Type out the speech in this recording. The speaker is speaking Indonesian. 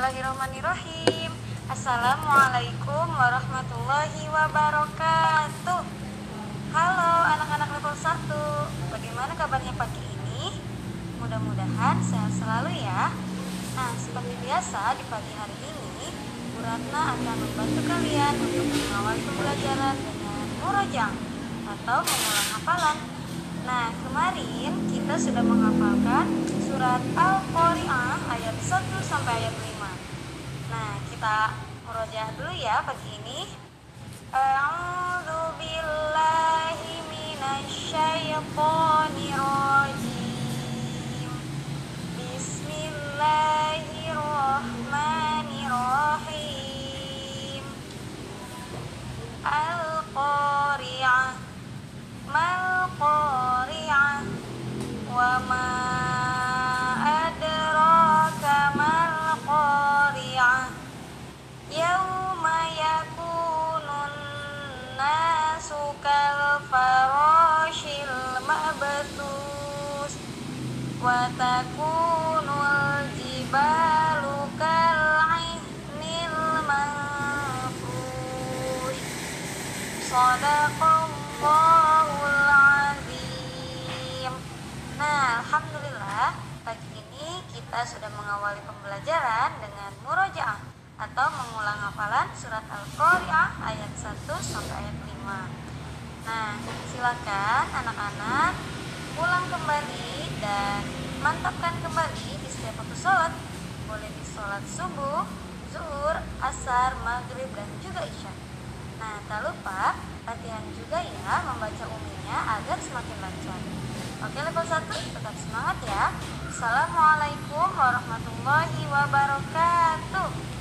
Bismillahirrahmanirrahim. Assalamualaikum warahmatullahi wabarakatuh. Halo anak-anak level 1 Bagaimana kabarnya pagi ini? Mudah-mudahan sehat selalu ya. Nah seperti biasa di pagi hari ini Bu Ratna akan membantu kalian untuk mengawal pembelajaran dengan murojang Atau mengulang hafalan. Nah kemarin kita sudah menghafalkan surat Al-Qari'ah ayat 1 sampai ayat 5 Nah, kita murojaah dulu ya pagi ini. A'udzu billahi minasyaitonir rajim. Bismillahirrahmanirrahim. Al-Qari'ah. Farashil mabthus wa takunul jibalu kal ihnil manfush Sadaqallahul azim Nah, Alhamdulillah pagi ini kita sudah mengawali pembelajaran dengan murojaah atau mengulang hafalan surat Al-Qari'ah ayat 1 sampai ayat 5. Silakan anak-anak pulang kembali dan mantapkan kembali di setiap waktu sholat. Boleh di sholat subuh, zuhur, asar, maghrib, dan juga isya. Nah, tak lupa latihan juga ya membaca uminya agar semakin lancar. Oke level 1 tetap semangat ya. Assalamualaikum warahmatullahi wabarakatuh.